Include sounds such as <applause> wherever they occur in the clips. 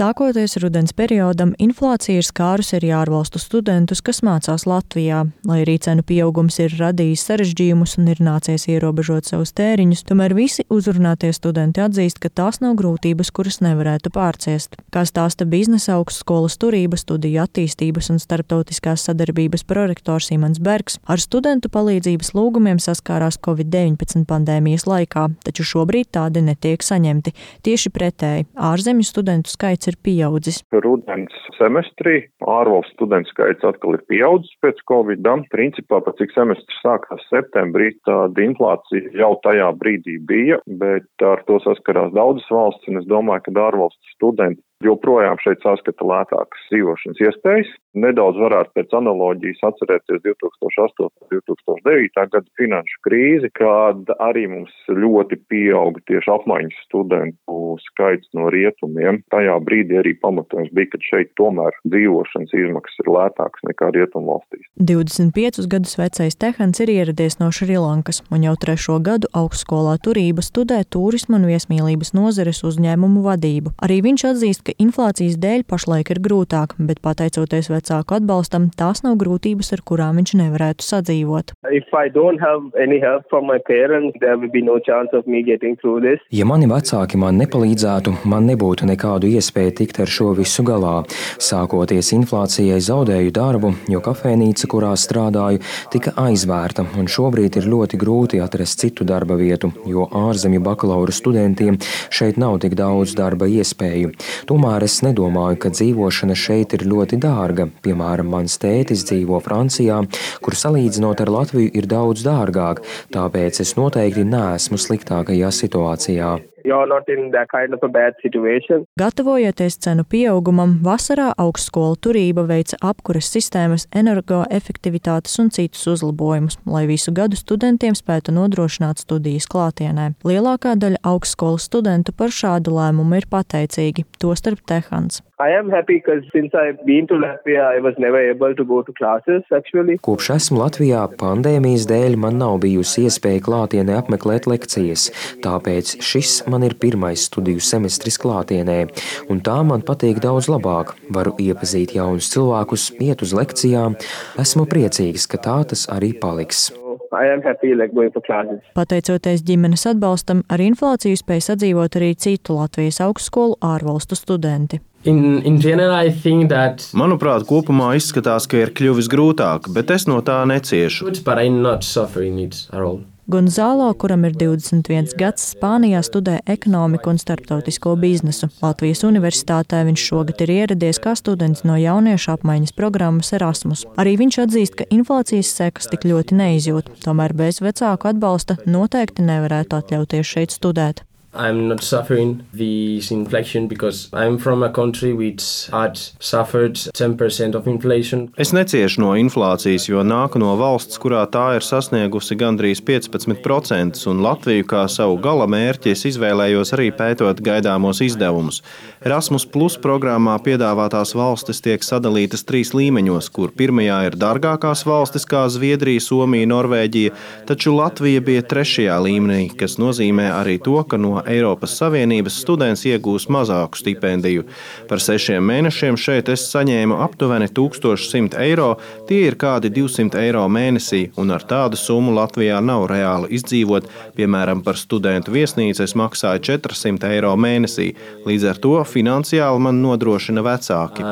Sākoties rudens periodam, inflācija ir skārusi arī ārvalstu studentus, kas mācās Latvijā. Lai arī cenu pieaugums ir radījis sarežģījumus un ir nācies ierobežot savus tēriņus, tomēr visi uzrunātie studenti atzīst, ka tās nav grūtības, kuras nevarētu pārciest. Kā stāsta biznesa augstskolas turības, studiju attīstības un starptautiskās sadarbības prorektors Imants Bergs, ar studentu palīdzības lūgumiem saskārās Covid-19 pandēmijas laikā, taču šobrīd tādi netiek saņemti. Tieši pretēji, ārzemju studentu skaits ir pieaudzis. Rudens semestrī ārvalstu studentu skaits atkal ir pieaudzis pēc Covid. -a. Principā, pat cik semestris sākās septembrī, tāda inflācija jau tajā brīdī bija, bet ar to saskarās daudzas valsts, un es domāju, ka ārvalstu studenti joprojām šeit saskata lētākas dzīvošanas iespējas. Nedaudz varētu pēc analoģijas atcerēties 2008. un 2009. gada finanšu krīzi, kad arī mums ļoti pieauga tieši apmaiņas studentu skaits no rietumiem. Tajā brīdī arī pamatojums bija, ka šeit tomēr dzīvošanas izmaksas ir lētākas nekā rietumvalstīs. 25 gadus vecais Tehans ir ieradies no Šrilankas un jau trešo gadu augstskolā turība studē turismu un viesmīlības nozares uzņēmumu vadību. Arī viņš atzīst, ka inflācijas dēļ pašlaik ir grūtāk, bet pateicoties vecāku atbalstam, tās nav grūtības, ar kurām viņš nevarētu sadzīvot. Parents, no ja mani vecāki man nepalīdzētu, man nebūtu nekādu iespēju tikt ar šo visu galā. Sākoties inflācijai, zaudēju darbu, jo kafejnīca, kurā strādāju, tika aizvērta, un šobrīd ir ļoti grūti atrast citu darba vietu, jo ārzemju bakalaura studentiem šeit nav tik daudz darba iespēju. Tomēr es nedomāju, ka dzīvošana šeit ir ļoti dārga. Piemēram, mans tētis dzīvo Francijā, kur salīdzinot ar Latviju ir daudz dārgāk, tāpēc es noteikti neesmu sliktākajā situācijā. Kind of Gatavojoties cenu pieaugumam, vasarā augstskola turība veica apkures sistēmas, energoefektivitātes un citus uzlabojumus, lai visu gadu studentiem spētu nodrošināt studijas klātienē. Lielākā daļa augstskolas studentu par šādu lēmumu ir pateicīgi, tostarp Tehans. Kopš esmu Latvijā, pandēmijas dēļ man nav bijusi iespēja klātienē apmeklēt lekcijas, tāpēc šis man ir pirmais studiju semestris klātienē, un tā man patīk daudz labāk. Varu iepazīt jaunus cilvēkus, iet uz lekcijām. Esmu priecīgs, ka tā tas arī paliks. Happy, like, Pateicoties ģimenes atbalstam, ar inflāciju spēj sadzīvot arī citu Latvijas augstskolu ārvalstu studenti. In, in general, that... Manuprāt, kopumā izskatās, ka ir kļuvis grūtāk, bet es no tā neciešu. Gonzalo, kuram ir 21 gads, Spānijā studē ekonomiku un starptautisko biznesu. Latvijas universitātē viņš šogad ir ieradies kā students no jauniešu apmaiņas programmas Erasmus. Arī viņš atzīst, ka inflācijas sekas tik ļoti neizjūt, tomēr bez vecāku atbalsta noteikti nevarētu atļauties šeit studēt. I'm not suffering this inflation because I'm from a country which had suffered 10% of inflation. Es neciešu no inflācijas, jo nāku no valsts, kurā tā ir sasniegusi gandrīz 15%, un Latviju kā savu gala mērķi es izvēlējos arī pētot gaidāmos izdevumus. Erasmus Plus programmā piedāvātās valstis tiek sadalītas trīs līmeņos, kur pirmajā ir dārgākās valstis kā Zviedrija, Somija, Norvēģija, taču Latvija bija trešajā līmenī, kas nozīmē arī to, ka no Eiropas Savienības students iegūs mazāku stipendiju. Par sešiem mēnešiem šeit es saņēmu aptuveni 1100 eiro, tie ir kādi 200 eiro mēnesī, un ar tādu summu Latvijā nav reāli izdzīvot. Piemēram, par studentu viesnīcu es maksāju 400 eiro mēnesī, līdz ar to finansiāli man nodrošina vecāki.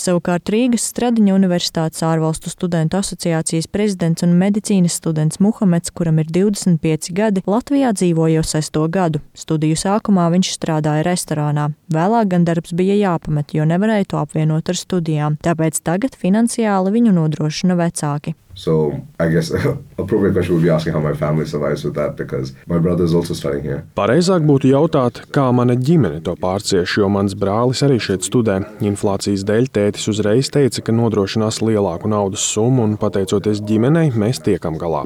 Savukārt Rīgas Stradiņa Universitātes ārvalstu studentu asociācijas prezidents un medicīnas students Muhameds Vīrietis, kuram ir 25 gadi, Latvijā dzīvo jau sesto gadu. Studiju sākumā viņš strādāja restorānā. Vēlāk gan darbs bija jāpamet, jo nevarēja to apvienot ar studijām. Tāpēc tagad finansiāli viņu nodrošina vecāki. So I guess <laughs> appropriate question would be asking how my family survives with that because my brother is also studying here. Pareizāk būtu jautāt, kā mana ģimene to pārcieš, jo mans brālis arī šeit studē. Inflācijas dēļ tētis uzreiz teica, ka nodrošinās lielāku naudas summu un pateicoties ģimenei, mēs tiekam galā.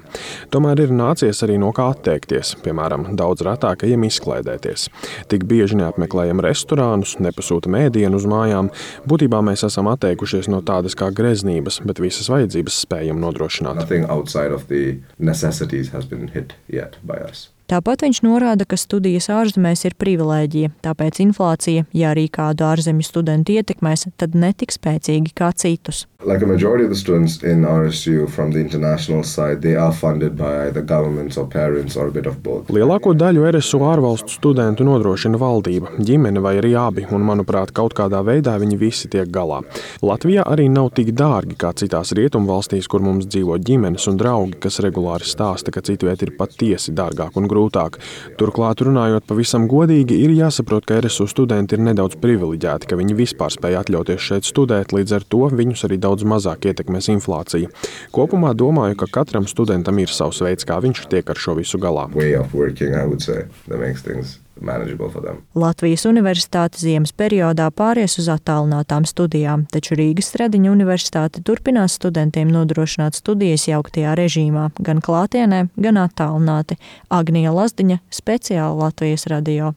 Tomēr ir nācies arī no kā atteikties, piemēram, daudz retākajiem izklaidēties. Tik bieži neapmeklējam restorānus, nepasūtam ēdienu uz mājām. Būtībā mēs esam atteikušies no tādas kā greznības, bet visas vajadzības spējam nodrošināt Nothing outside of the necessities has been hit yet by us. Tāpat viņš norāda, ka studijas ārzemēs ir privilēģija, tāpēc inflācija, ja arī kādu ārzemju studentu ietekmēs, tad netik spēcīgi kā citus. Like a majority of the students in RSU from the international side, they are funded by either governments or parents or a bit of both. Lielāko daļu RSU ārvalstu studentu nodrošina valdība, ģimene vai arī abi, un, manuprāt, kaut kādā veidā viņi visi tiek galā. Latvijā arī nav tik dārgi kā citās rietumvalstīs, kur mums dzīvo ģimenes un draugi, kas regulāri stāsta, ka citviet ir patiesi dārgāk un grūtāk. Turklāt, runājot pavisam godīgi, ir jāsaprot, ka RSU studenti ir nedaudz privileģēti, ka viņi vispār spēj atļauties šeit studēt, līdz ar to viņus arī daudz mazāk ietekmēs inflācija. Kopumā domāju, ka katram studentam ir savs veids, kā viņš tiek ar šo visu galā. Working, Latvijas Universitāte ziemas periodā pāries uz attālinātām studijām, taču Rīgas Stradiņa Universitāte turpinās studentiem nodrošināt studijas jauktajā režīmā, gan klātienē, gan attālināti. Agnija Lazdiņa, speciāli Latvijas radio.